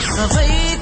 صغير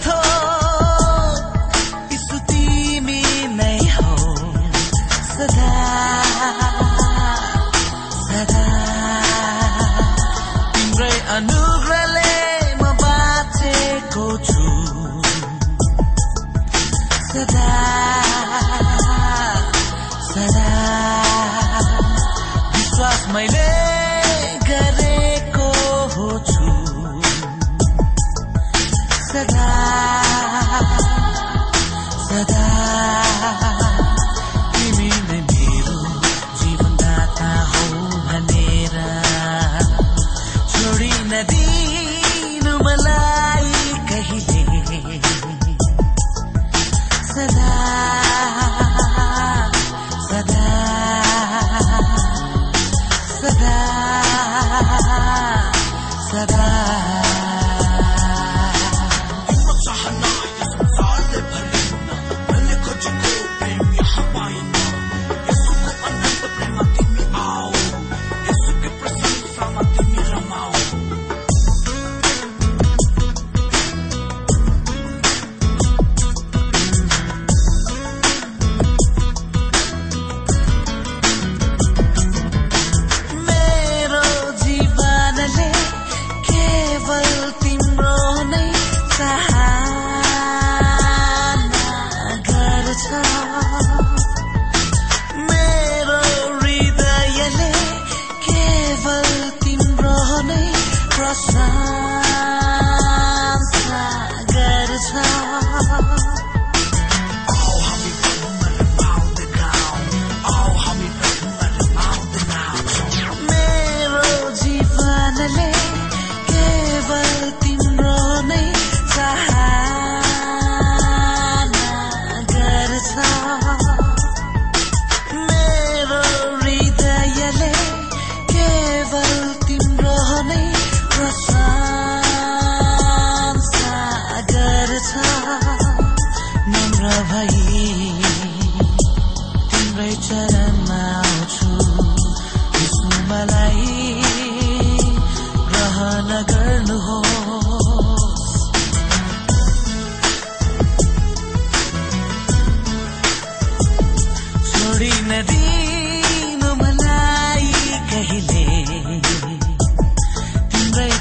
sadar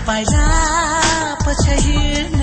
पाइला पछ हिँड्न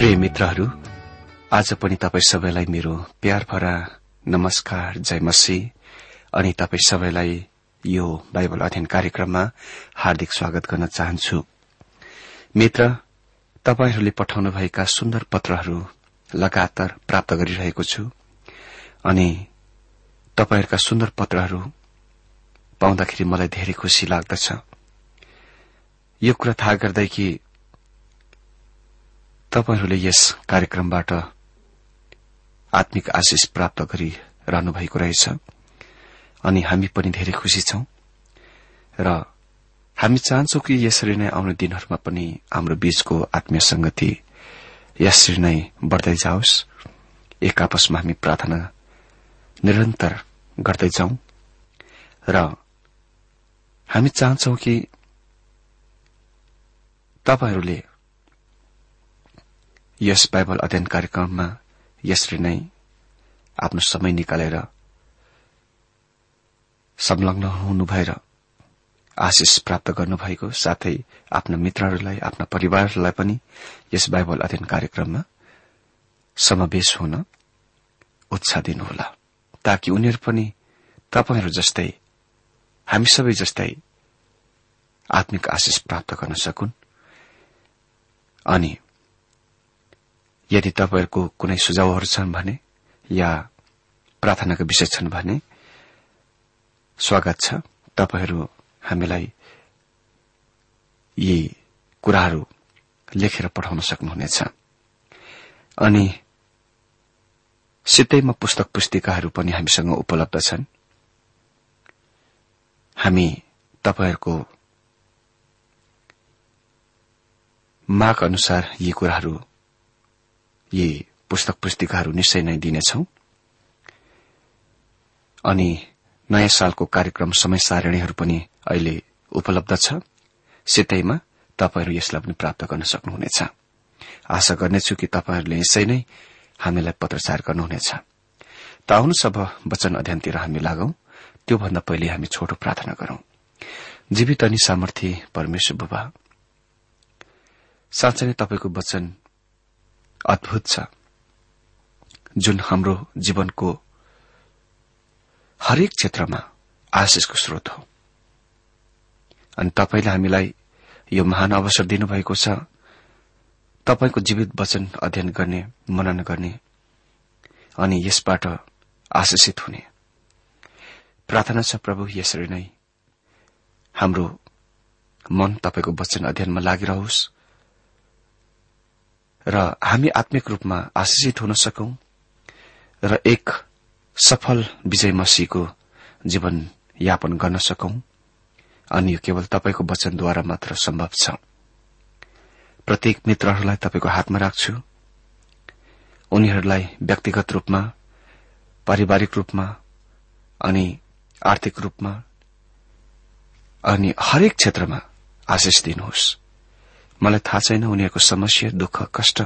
प्रिय मित्रहरू आज पनि तपाईँ सबैलाई मेरो प्यार भरा नमस्कार जय मसी। अनि तपाईँ सबैलाई यो बाइबल अध्ययन कार्यक्रममा हार्दिक स्वागत गर्न चाहन्छु। मित्र तपाईँहरूले पठाउनुभएका सुन्दर पत्रहरू लगातार प्राप्त गरिरहेको छु। अनि तपाईँहरूका सुन्दर पत्रहरू पाउँदाखेरि मलाई धेरै खुशी लाग्दछ। यो कुरा थाहा गर्दै कि तपाईँहरूले यस कार्यक्रमबाट आत्मिक आशिष प्राप्त गरिरहनु भएको रहेछ। अनि हामी पनि धेरै खुशी छौं। र हामी चाहन्छौ कि यसरी नै आउने दिनहरूमा पनि हाम्रो बीचको आत्मीय संगति यसरी नै बढ़दै जाओस्। एक आपसमा हामी प्रार्थना निरन्तर गर्दै जाउँ। र हामी चाहन्छौ कि तपाईँहरूले यस बाइबल अध्ययन कार्यक्रममा यसरी नै आफ्नो समय निकालेर संलग्न हुनु भएर आशिष प्राप्त गर्नुभएको साथै आफ्ना मित्रहरूलाई आफ्ना परिवारलाई पनि यस बाइबल अध्ययन कार्यक्रममा समावेश हुन उत्साह दिनुहोला ताकि उनीहरू पनि तपाईँहरू जस्तै हामी सबै जस्तै आत्मिक आशिष प्राप्त गर्न सकुन्। अनि यदि तपाईँहरूको कुनै सुझावहरू छन् भने या प्रार्थनाका विषय छन् भने स्वागत छ। तपाईँहरू हामीलाई यी कुराहरू लेखेर पठाउन सक्नुहुनेछ। अनि सितैमा पुस्तक पुस्तिकाहरू पनि हामीसँग उपलब्ध छन्। हामी तपाईँहरूको माग अनुसार यी कुराहरू यी पुस्तक पुस्तिकाहरू निश्चय नै दिनेछौ। अनि नयाँ सालको कार्यक्रम समय सारणीहरू पनि अहिले उपलब्ध छ। सितैमा तपाईँहरू यसलाई पनि प्राप्त गर्न सक्नुहुनेछ। आशा गर्नेछु कि तपाईँहरूले यसै नै हामीलाई पत्रचार गर्नुहुनेछ। त आउनुहोस् अब वचन अध्ययनतिर हामी लागौं। त्योभन्दा पहिले हामी छोटो प्रार्थना गरौं। जीवित अनि सामर्थ्य परमेश्वर बुबा साँच्चै नै तपाईँको वचन अद्भुत छ जुन हाम्रो जीवनको हरेक क्षेत्रमा आशिषको स्रोत हो। अनि तपाईँले हामीलाई यो महान अवसर दिनुभएको छ तपाईँको जीवित वचन अध्ययन गर्ने मनन गर्ने अनि यसबाट आशिषित हुने। प्रार्थना छ प्रभु यसरी नै हाम्रो मन तपाईँको वचन अध्ययनमा लागिरहोस्। र हामी आत्मिक रूपमा आशिषित हुन सकौं र एक सफल विजय मसीको जीवन यापन गर्न सकौं। अनि यो केवल तपाईँको वचनद्वारा मात्र सम्भव छ। प्रत्येक मित्रहरूलाई तपाईँको हातमा राख्छु। उनीहरूलाई व्यक्तिगत रूपमा पारिवारिक रूपमा अनि आर्थिक रूपमा अनि हरेक क्षेत्रमा आशिष दिनुहोस्। मलाई थाहा छैन उनीहरूको समस्या दुःख कष्ट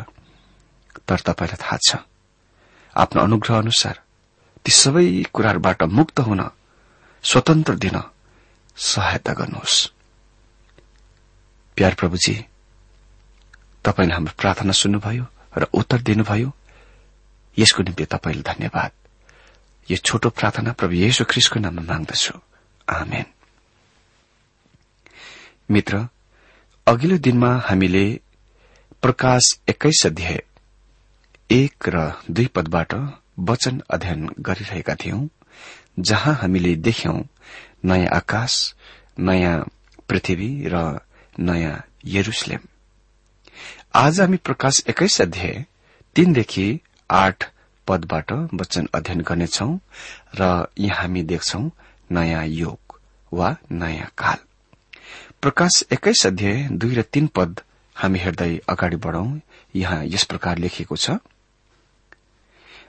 तर तपाईँलाई थाहा छ। आफ्नो अनुग्रह अनुसार ती सबै कुराहरूबाट मुक्त हुन स्वतन्त्र दिन सहायता गर्नुहोस्। प्यार प्रभुजी तपाईँले हाम्रो प्रार्थना सुन्नुभयो र उत्तर दिनुभयो। यसको निम्ति तपाईँले धन्यवाद। यो छोटो प्रार्थना प्रभु येशु ख्रिसको नाममा माग्दछु। आमेन। मित्र अघिल्लो दिनमा हामीले प्रकाश एक्काइस अध्याय एक र दुई पदबाट वचन अध्ययन गरिरहेका थियौं जहाँ हामीले देख्यौं नयाँ आकाश नयाँ पृथ्वी र नयाँ यरुसलेम। आज हामी प्रकाश एक्काइस अध्याय तीनदेखि आठ पदबाट वचन अध्ययन गर्नेछौ र यहाँ हामी देख्छौ नयाँ योग वा नयाँ काल। प्रकाश एक्काइस अध्याय दुई र तीन पद हामी हेर्दै अगाडि बढ़ौं। यहाँ यस प्रकार लेखिएको छ।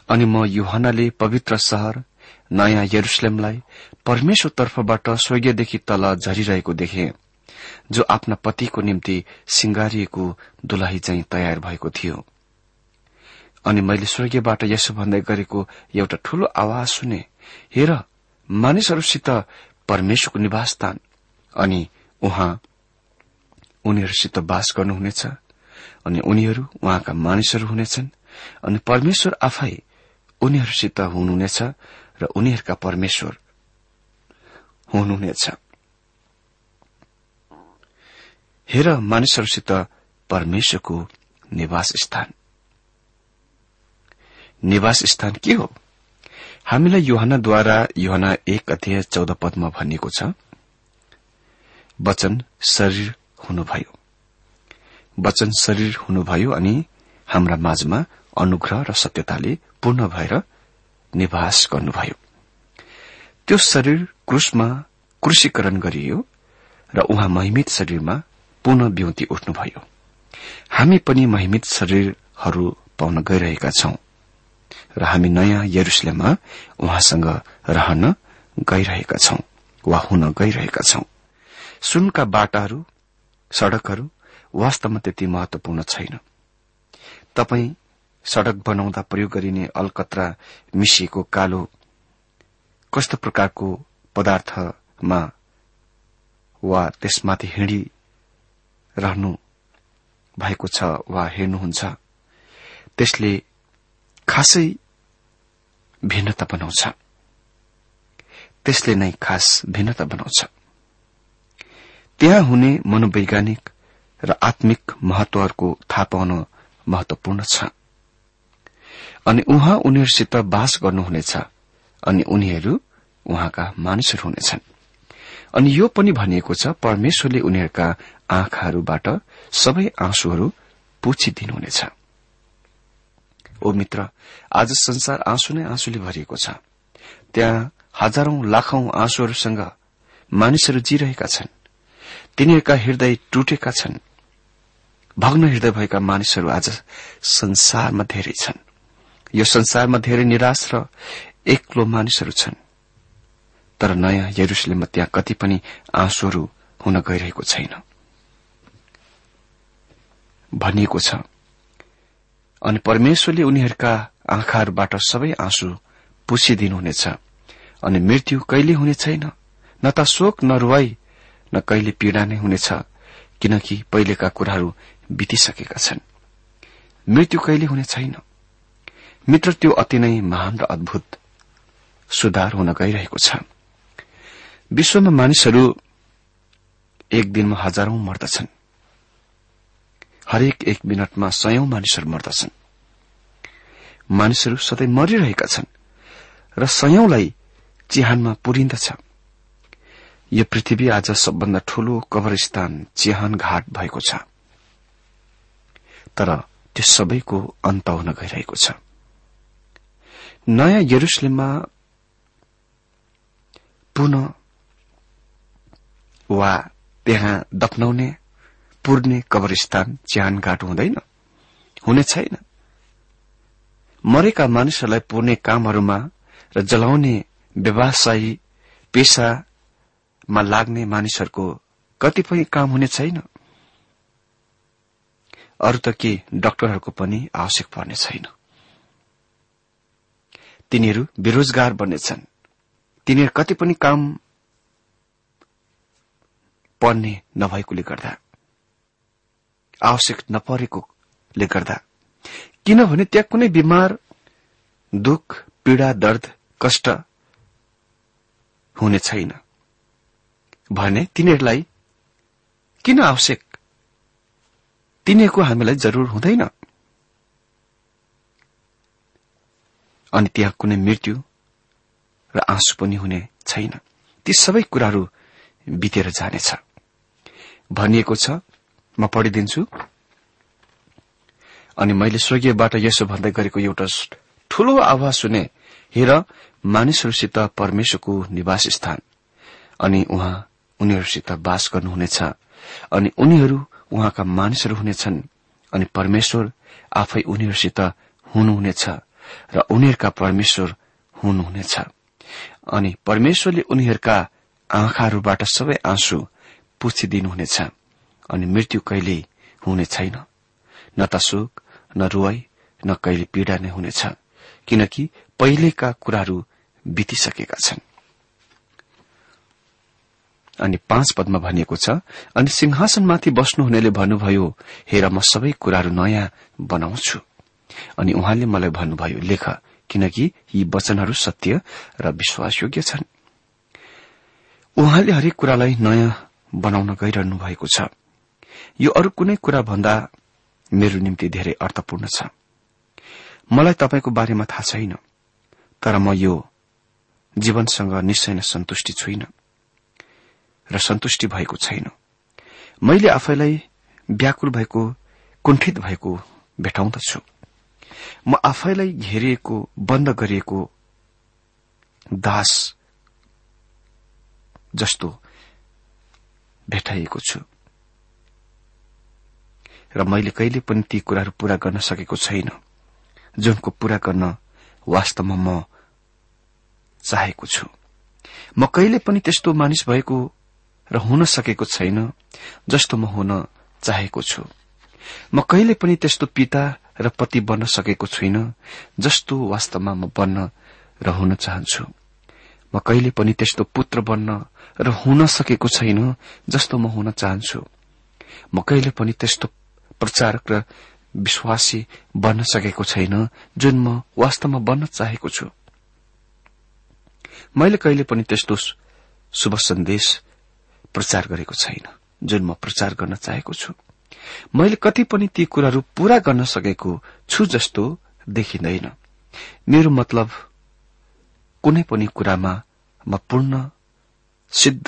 अनि म युहनाले पवित्र शहर नयाँ यरुसलेमलाई परमेश्वर तर्फबाट स्वर्गीयदेखि तल झरिरहेको देखे जो आफ्ना पतिको निम्ति सिंगारिएको दुलाही चाहिँ तयार भएको थियो। अनि मैले स्वर्गीयबाट यसो भन्दै गरेको एउटा ठूलो आवाज सुने हेर मानिसहरूसित परमेश्वरको निवास स्थान अनि उहाँ उनीहरूसित बास गर्नुहुनेछ अनि उनीहरू उहाँका मानिसहरू हुनेछन् अनि परमेश्वर आफै उनीहरूसित हुनुहुनेछ र उनीहरूका परमेश्वर हुनुहुनेछ। हेर मानिसहरूसित परमेश्वरको निवास स्थान। निवास स्थान के हो? हामीलाई युहनाद्वारा युहना एक अध्यय चौध पदमा भनिएको छ वचन शरीर हुनुभयो। वचन शरीर हुनुभयो अनि हाम्रा माझमा अनुग्रह र सत्यताले पूर्ण भएर निवास गर्नुभयो। त्यो शरीर क्रुसमा क्रुशीकरण गरियो र उहाँ महिमित शरीरमा पुनः बिउती उठ्नुभयो। हामी पनि महिमित शरीरहरू पाउन गइरहेका छौं र हामी नयाँ यरुसलेममा उहाँसँग रहन गइरहेका छौं वा हुन गइरहेका छौं। सुनका बाटाहरू सड़कहरू वास्तवमा त्यति महत्वपूर्ण छैन। तपाई सड़क बनाउँदा प्रयोग गरिने अलकत्रा मिसिएको कालो कस्तो प्रकारको पदार्थमा वा त्यसमाथि हिँडी रहनु भएको छ वा हेर्नुहुन्छ त्यसले खासै भिन्नता बनाउँछ। त्यसले नै खास भिन्नता बनाउँछ। त्यहाँ हुने मनोवैज्ञानिक र आत्मिक महत्वहरूको थाहा पाउन महत्वपूर्ण छ। अनि उहाँ उनीहरूसित बास गर्नुहुनेछ अनि उनीहरू उहाँका मानिसहरू हुनेछन्। अनि यो पनि भनिएको छ परमेश्वरले उनीहरूका आँखाहरूबाट सबै आँसुहरू पुछिदिनुहुनेछ। ओ मित्र आज संसार आँसु नै आँसुले भरिएको छ। त्यहाँ हजारौं लाखौं आँसुहरूसँग मानिसहरू जीरहेका छन्। तिनीहरूका हृदय टुटेका छन्। भग्न हृदय भएका मानिसहरू आज संसारमा धेरै छन्। यो संसारमा धेरै निराश र एक्लो मानिसहरू छन्। तर नयाँ यरुसलेममा त्यहाँ कति पनि आँसुहरू हुन गइरहेको छैन। भनिएको छ अनि परमेश्वरले उनीहरूका आँखाहरूबाट सबै आँसु पुसिदिनुहुनेछ अनि मृत्यु कहिले हुने छैन? न त शोक न न कहिले पीड़ा नै हुनेछ किनकि पहिलेका कुराहरू बितिसकेका छन्। मृत्यु कहिले हुने छैन? मित्र त्यो अति नै महान र अद्भुत सुधार हुन गइरहेको छ। विश्वमा मानिसहरू एक दिनमा हजारौं मर्दछन्। हरेक एक मिनटमा सयौं मानिसहरू मर्दछन्। मानिसहरू सधैँ मरिरहेका छन् र सयौंलाई चिहानमा पुरिन्दछ। यो पृथ्वी आज सबभन्दा ठूलो कब्रस्थान चिहान घाट भएको छ। तर त्यो सबैको अन्त हुन गइरहेको छ। नयाँ यरुसलेममा पुनः वा त्यहाँ दफनाउने पुर्ने कब्रस्थान घाट हुँदैन? हुने छैन। मरेका मानिसहरूलाई पुर्ने कामहरूमा र जलाउने व्यवसायी पेसामा लाग्ने मानिसहरूको कतिपय काम हुने छैन। अरू त के डाक्टरहरूको पनि आवश्यक पर्ने छैन। तिनीहरू बेरोजगार बन्नेछन्। तिनीहरू कति पनि काम पर्ने नभएकोले गर्दा आवश्यक नपरेकोले गर्दा किनभने त्यहाँ कुनै बिमार दुख पीड़ा दर्द कष्ट हुने छैन। भने तिनीहरूलाई किन आवश्यक? तिनीहरूको हामीलाई जरूर हुँदैन। अनि त्यहाँ कुनै मृत्यु र आँसु पनि हुने छैन। ती सबै कुराहरू बितेर जानेछ। भनिएको छ म पढिदिन्छु। अनि मैले स्वर्गीयबाट यसो भन्दै गरेको एउटा ठूलो आवाज सुने हेर मानिसहरूसित परमेश्वरको निवास स्थान अनि उहाँ उनीहरूसित बास गर्नुहुनेछ अनि उनीहरू उहाँका मानिसहरू हुनेछन् अनि परमेश्वर आफै उनीहरूसित हुनुहुनेछ र उनीहरूका परमेश्वर हुनुहुनेछ। अनि परमेश्वरले उनीहरूका आँखाहरूबाट सबै आँसु पुछिदिनुहुनेछ अनि मृत्यु कहिले हुने छैन। न त सुख न रुवाई न कहिले पीड़ा नै हुनेछ किनकि पहिलेका कुराहरू बितिसकेका छन्। अनि पाँच पदमा भनिएको छ अनि सिंहासनमाथि बस्नुहुनेले भन्नुभयो हेर म सबै कुराहरू नयाँ बनाउँछु। अनि उहाँले मलाई भन्नुभयो लेख किनकि यी वचनहरू सत्य र विश्वासयोग्य छन्। उहाँले हरेक कुरालाई नयाँ बनाउन गइरहनु भएको छ। यो अरू कुनै कुरा भन्दा मेरो निम्ति धेरै अर्थपूर्ण छ। मलाई तपाईँको बारेमा थाहा छैन तर म यो जीवनसँग निश्चय नै सन्तुष्टि छुइन। र सन्तुष्टि भएको छैन। मैले आफैलाई व्याकुल भएको कुण्ठित भएको भेटाउँदछु। म आफैलाई घेरिएको बन्द गरिएको दास जस्तो भेटाइएको छु। र मैले कहिले पनि ती कुराहरू पूरा गर्न सकेको छैन जुनको पूरा गर्न वास्तवमा म चाहेको छु। म कहिले पनि त्यस्तो मानिस भएको र हुन सकेको छैन जस्तो म हुन चाहेको छु। म कहिले पनि त्यस्तो पिता र पति बन्न सकेको छुइन जस्तो वास्तवमा म बन्न र हुन चाहन्छु। म कहिले पनि त्यस्तो पुत्र बन्न र हुन सकेको छैन जस्तो म हुन चाहन्छु। म कहिले पनि त्यस्तो प्रचारक र विश्वासी बन्न सकेको छैन जुन म वास्तवमा बन्न चाहेको छु। मैले कहिले पनि त्यस्तो शुभ सन्देश प्रचार गरेको छैन जुन म प्रचार गर्न चाहेको छु। मैले कति पनि ती कुराहरू पूरा गर्न सकेको छु जस्तो देखिँदैन। मेरो मतलब कुनै पनि कुरामा म पूर्ण सिद्ध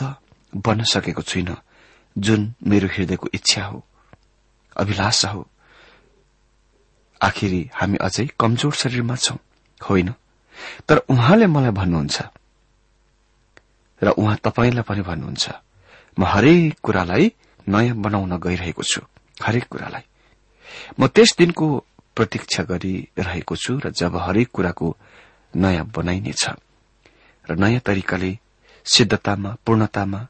बन्न सकेको छुइन जुन मेरो हृदयको इच्छा हो अभिलाषा हो। आखिरी हामी अझै कमजोर शरीरमा छौं होइन? तर उहाँले मलाई भन्नुहुन्छ र उहाँ तपाईँलाई पनि भन्नुहुन्छ। म हरेक कुरालाई नयाँ बनाउन गइरहेको छु। हरेक कुरालाई। म त्यस दिनको प्रतीक्षा गरिरहेको छु र जब हरेक कुराको नयाँ बनाइनेछ र नयाँ तरिकाले सिद्धतामा पूर्णतामा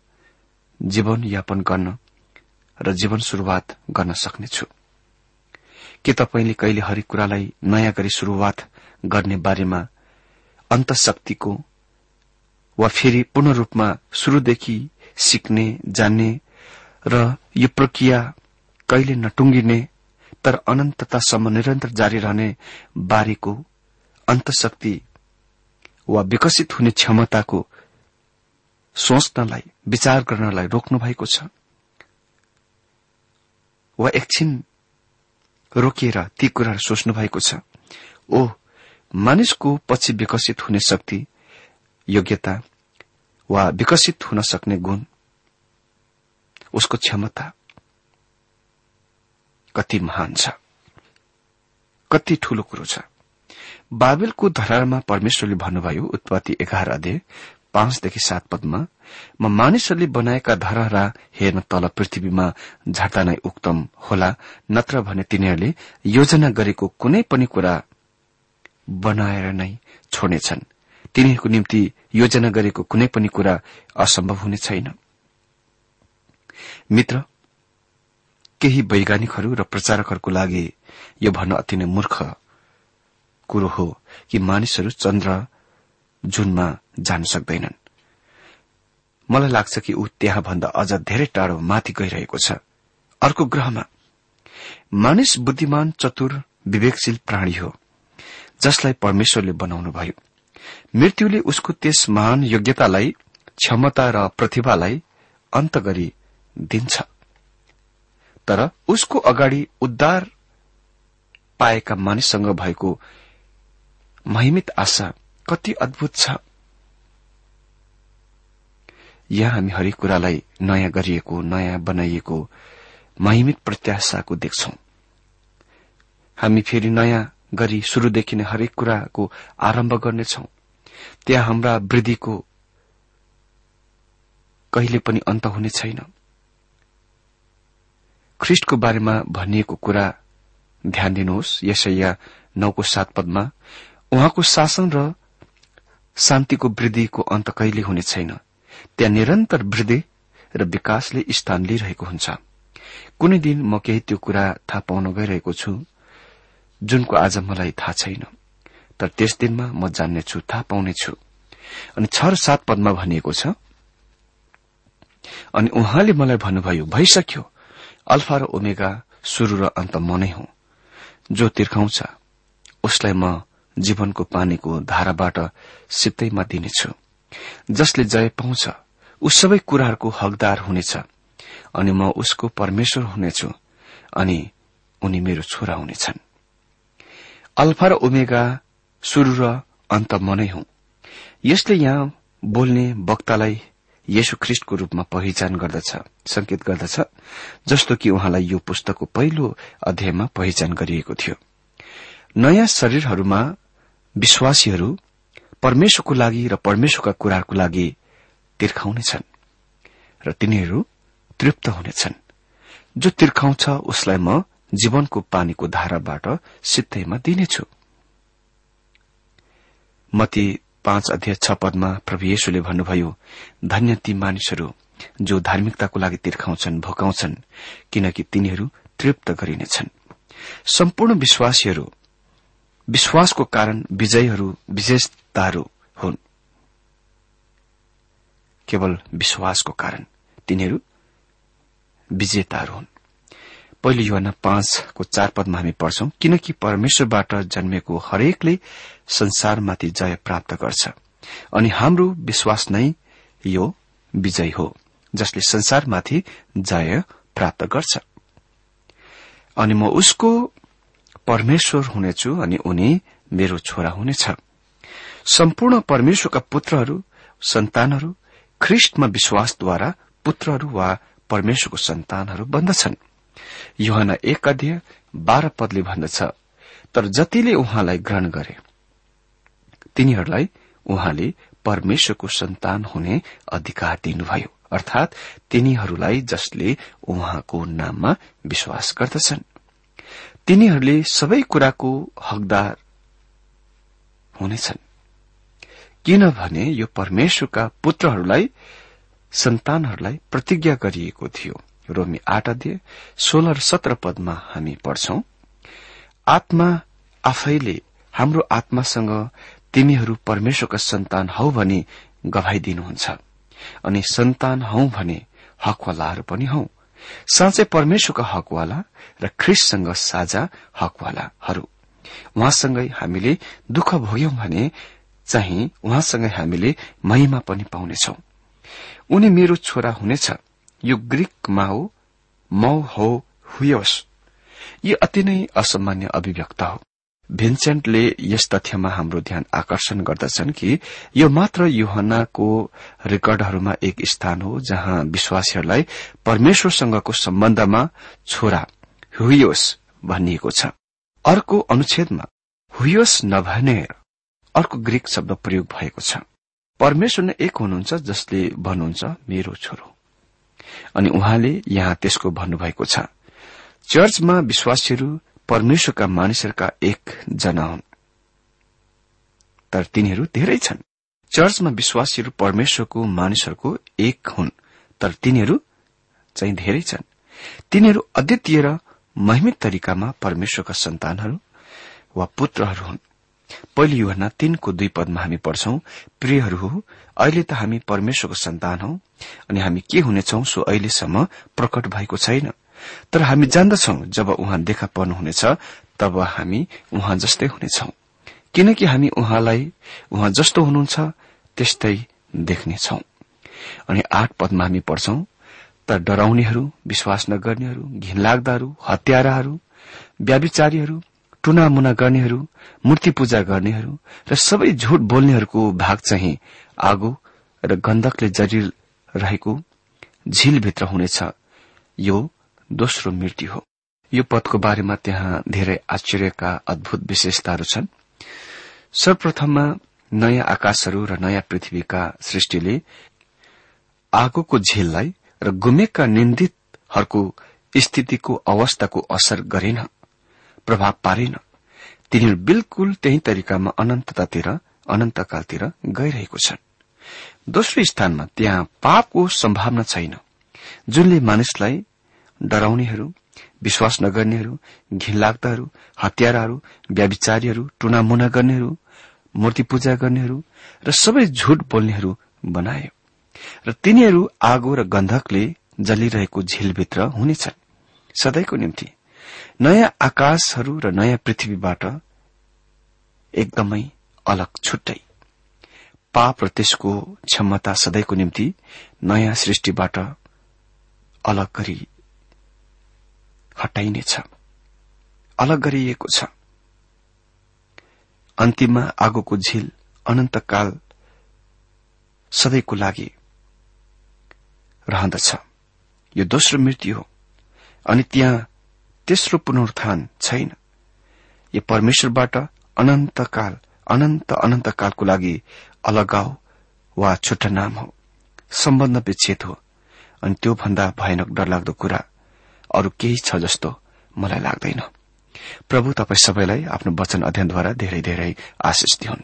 जीवनयापन गर्न र जीवन शुरूआत गर्न सक्नेछु। के तपाईँले कहिले हरेक कुरालाई नयाँ गरी शुरूआत गर्ने बारेमा अन्तशक्तिको वा फेरि पूर्ण रूपमा शुरूदेखि सिक्ने जान्ने र यो प्रक्रिया कहिले नटुङ्गिने तर अनन्ततासम्म निरन्तर जारी रहने बारेको अन्तशक्ति वा विकसित हुने क्षमताको सोच्नलाई विचार गर्नलाई रोक्नु भएको छ। वा एकछिन रोकिएर ती कुराहरू सोच्नु भएको छ। ओ मानिसको पछि विकसित हुने शक्ति योग्यता वा विकसित हुन सक्ने गुण उसको क्षमता कति महान छ कति ठूलो कुरो छ। बाबेलको धरारमा परमेश्वरले भन्नुभयो उत्पत्ति एघार अध्यय पाँचदेखि सात पदमा म मानिसहरूले बनाएका धरहरा हेर्न तल पृथ्वीमा झट्टा नै उक्तम होला नत्र भने तिनीहरूले योजना गरेको कुनै पनि कुरा बनाएर नै छोड्नेछन्। तिनीहरूको निम्ति योजना गरेको कुनै पनि कुरा असम्भव हुने छैन। मित्र केही वैज्ञानिकहरू र प्रचारकहरूको लागि यो भन्न अति नै मूर्ख कुरो हो कि मानिसहरू चन्द्र जुनमा जान सक्दैनन्। मलाई लाग्छ कि ऊ त्यहाँभन्दा अझ धेरै टाढो माथि गइरहेको छ। अर्को ग्रहमा मानिस बुद्धिमान चतुर विवेकशील प्राणी हो जसलाई परमेश्वरले बनाउनुभयो। मृत्युले उसको त्यस महान योग्यतालाई क्षमता र प्रतिभालाई अन्त गरी दिन्छ। तर उसको अगाडि उद्धार पाएका मानिससँग भएको महिमित आशा कति अद्भुत छ। यहाँ हामी हरेक कुरालाई नयाँ गरिएको नयाँ बनाइएको महिमित प्रत्याशाको देख्छौ। हामी फेरि नयाँ गरी शुरूदेखि नै हरेक कुराको आरम्भ गर्नेछौ। त्यहाँ हाम्रा वृद्धिको कहिले पनि अन्त हुने छैन। ख्रिष्टको बारेमा भनिएको कुरा ध्यान दिनुहोस्। यसैया नौको सात पदमा उहाँको शासन र शान्तिको वृद्धिको अन्त कहिले हुने छैन? त्यहाँ निरन्तर वृद्धि र विकासले स्थान लिइरहेको हुन्छ। कुनै दिन म केही त्यो कुरा थाहा पाउन गइरहेको छु। जुनको आज मलाई थाहा छैन तर त्यस दिनमा म जान्नेछु थाहा पाउनेछु। अनि छ र सात पदमा भनिएको छ अनि उहाँले मलाई भन्नुभयो भइसक्यो। अल्फा र ओमेगा शुरू र अन्त म नै हुँ। जो तिर्खाउँछ उसलाई म जीवनको पानीको धाराबाट सित्तैमा दिनेछु। जसले जय पाउँछ ऊ सबै कुराहरूको हकदार हुनेछ। अनि म उसको परमेश्वर हुनेछु अनि उनी मेरो छोरा हुनेछन्। अल्फा र ओमेगा शुरू र अन्त म नै हुँ। यसले यहाँ बोल्ने वक्तालाई येशु ख्रिष्टको रूपमा पहिचान गर्दछ संकेत गर्दछ जस्तो कि उहाँलाई यो पुस्तकको पहिलो अध्यायमा पहिचान गरिएको थियो। नयाँ शरीरहरूमा विश्वासीहरू परमेश्वरको लागि र परमेश्वरका कुराहरूको लागि तिर्खाउनेछन् र तिनीहरू तृप्त हुनेछन्। जो तिर्खाउँछ उसलाई म जीवनको पानीको धाराबाट सित्तैमा दिनेछु। मती पाँच अध्यय छ पदमा प्रभु येशुले भन्नुभयो धन्य ती मानिसहरू जो धार्मिकताको लागि तिर्खाउँछन् भोकाउँछन् किनकि तिनीहरू तृप्त गरिनेछन्। सम्पूर्ण विश्वासीहरू विश्वासको कारण विजयहरू विशेषताहरू हुन्। केवल विश्वासको कारण तिनीहरू विजेताहरू हुन्। पहिलो युवा पाँचको चार पदमा हामी पढ्छौं किनकि परमेश्वरबाट जन्मेको हरेकले संसारमाथि जय प्राप्त गर्छ। अनि हाम्रो विश्वास नै यो विजय हो जसले संसारमाथि जय प्राप्त गर्छ। अनि म उसको परमेश्वर हुनेछु अनि उनी मेरो छोरा हुनेछ। सम्पूर्ण परमेश्वरका पुत्रहरू सन्तानहरू ख्रिष्टमा विश्वासद्वारा पुत्रहरू वा परमेश्वरको सन्तानहरू बन्दछन्। युहना एक अध्यय बाह्र पदले भन्दछ तर जतिले उहाँलाई ग्रहण गरे तिनीहरूलाई उहाँले परमेश्वरको सन्तान हुने अधिकार दिनुभयो। अर्थात तिनीहरूलाई जसले उहाँको नाममा विश्वास गर्दछन्। तिनीहरूले सबै कुराको हकदार हुनेछन्। किनभने यो परमेश्वरका पुत्रहरूलाई सन्तानहरूलाई प्रतिज्ञा गरिएको थियो। रोमी आठ अध्यय सोह्र र सत्र पदमा हामी पढ्छौं। आत्मा आफैले हाम्रो आत्मासँग तिमीहरू परमेश्वरका सन्तान हौ भनी गवाईदिनुहुन्छ अनि सन्तान हौ भने हकवालाहरू पनि हौ। साँच्चै परमेश्वरका हकवाला र ख्रिससँग साझा हकवालाहरू। उहाँसँगै हामीले दुःख भोग्यौं भने चाहिँ उहाँसँगै हामीले महिमा पनि पाउनेछौ। उनी मेरो छोरा हुनेछ। यो ग्रीकमा हो मौ हो हुयोस यो अति नै असामान्य अभिव्यक्त हो। भिन्सेन्टले यस तथ्यमा हाम्रो ध्यान आकर्षण गर्दछन् कि यो मात्र युहनाको रेकर्डहरूमा एक स्थान हो जहाँ विश्वासीहरूलाई परमेश्वरसँगको सम्बन्धमा छोरा हुयोस भनिएको छ। अर्को अनुच्छेदमा हुयोस नभने अर्को ग्रीक शब्द प्रयोग भएको छ। परमेश्वर नै एक हुनुहुन्छ जसले भन्नुहुन्छ मेरो छोरो। अनि उहाँले यहाँ त्यसको भन्नुभएको छ। चर्चमा विश्वासीहरू परमेश्वरका मानिसहरूका एकजना हुन्। तर तिनीहरू धेरै छन्। चर्चमा विश्वासीहरू परमेश्वरको मानिसहरूको एक हुन्। तर तिनीहरू चाहिँ धेरै छन्। तिनीहरू अद्वितीय र महिमित तरिकामा परमेश्वरका सन्तानहरू वा पुत्रहरू हुन्। पहिलो युहना तीनको दुई पदमा हामी पढ्छौं प्रियहरू हो अहिले त हामी परमेश्वरको सन्तान हौ। अनि हामी के हुनेछौ सो अहिलेसम्म प्रकट भएको छैन। तर हामी जान्दछौ जब उहाँ देखा पर्नुहुनेछ तब हामी उहाँ जस्तै हुनेछौ। किनकि हामी उहाँलाई उहाँ जस्तो हुनुहुन्छ त्यस्तै देख्नेछौ। अनि आठ पदमा हामी पढ्छौं तर डराउनेहरू विश्वास नगर्नेहरू घिनलाग्दाहरू हत्याराहरू व्याविचारीहरू टुनामुना गर्नेहरू मूर्ति पूजा गर्नेहरू र सबै झुट बोल्नेहरूको भाग चाहिँ आगो र गन्धकले जरिल रहेको झीलभित्र हुनेछ। यो दोस्रो मृत्यु हो। यो पदको बारेमा त्यहाँ धेरै आश्चर्यका अद्भुत विशेषताहरू छन्। सर्वप्रथममा नयाँ आकाशहरू र नयाँ पृथ्वीका सृष्टिले आगोको झेललाई र गुमेका निन्दितहरूको स्थितिको अवस्थाको असर गरेन प्रभाव पारेन। तिनीहरू बिल्कुल त्यही तरिकामा अनन्ततातिर अनन्तकालतिर गइरहेको छन्। दोस्रो स्थानमा त्यहाँ पापको सम्भावना छैन जुनले मानिसलाई डराउनेहरू विश्वास नगर्नेहरू घिनलाग्दाहरू हत्याराहरू व्याविचारीहरू टुनामुना गर्नेहरू मूर्ति पूजा गर्नेहरू र सबै झुट बोल्नेहरू बनायो र तिनीहरू आगो र गन्धकले जलिरहेको झिलभित्र हुनेछन्। सधैँको निम्ति नयाँ आकाशहरू र नयाँ पृथ्वीबाट एकदमै अलग छुट्टै। पाप र त्यसको क्षमता सधैँको निम्ति नयाँ सृष्टिबाट अलग गरी हटाइनेछ। अलग गरिएको छ। अन्तिममा आगोको झिल अनन्तकाल सधैँको लागि रहँदछ। यो दोस्रो मृत्यु हो। अनि त्यहाँ तेस्रो पुनरुत्थान छैन। यो परमेश्वरबाट अनन्तकाल अनन्त अनन्तकालको लागि अलगाव वा छुट्टा नाम हो सम्बन्ध विच्छेद हो अनि त्योभन्दा भयानक डरलाग्दो कुरा अरू केही छ जस्तो मलाई लाग्दैन। प्रभु तपाईँ सबैलाई आफ्नो वचन अध्ययनद्वारा धेरै धेरै आशिष दिउन्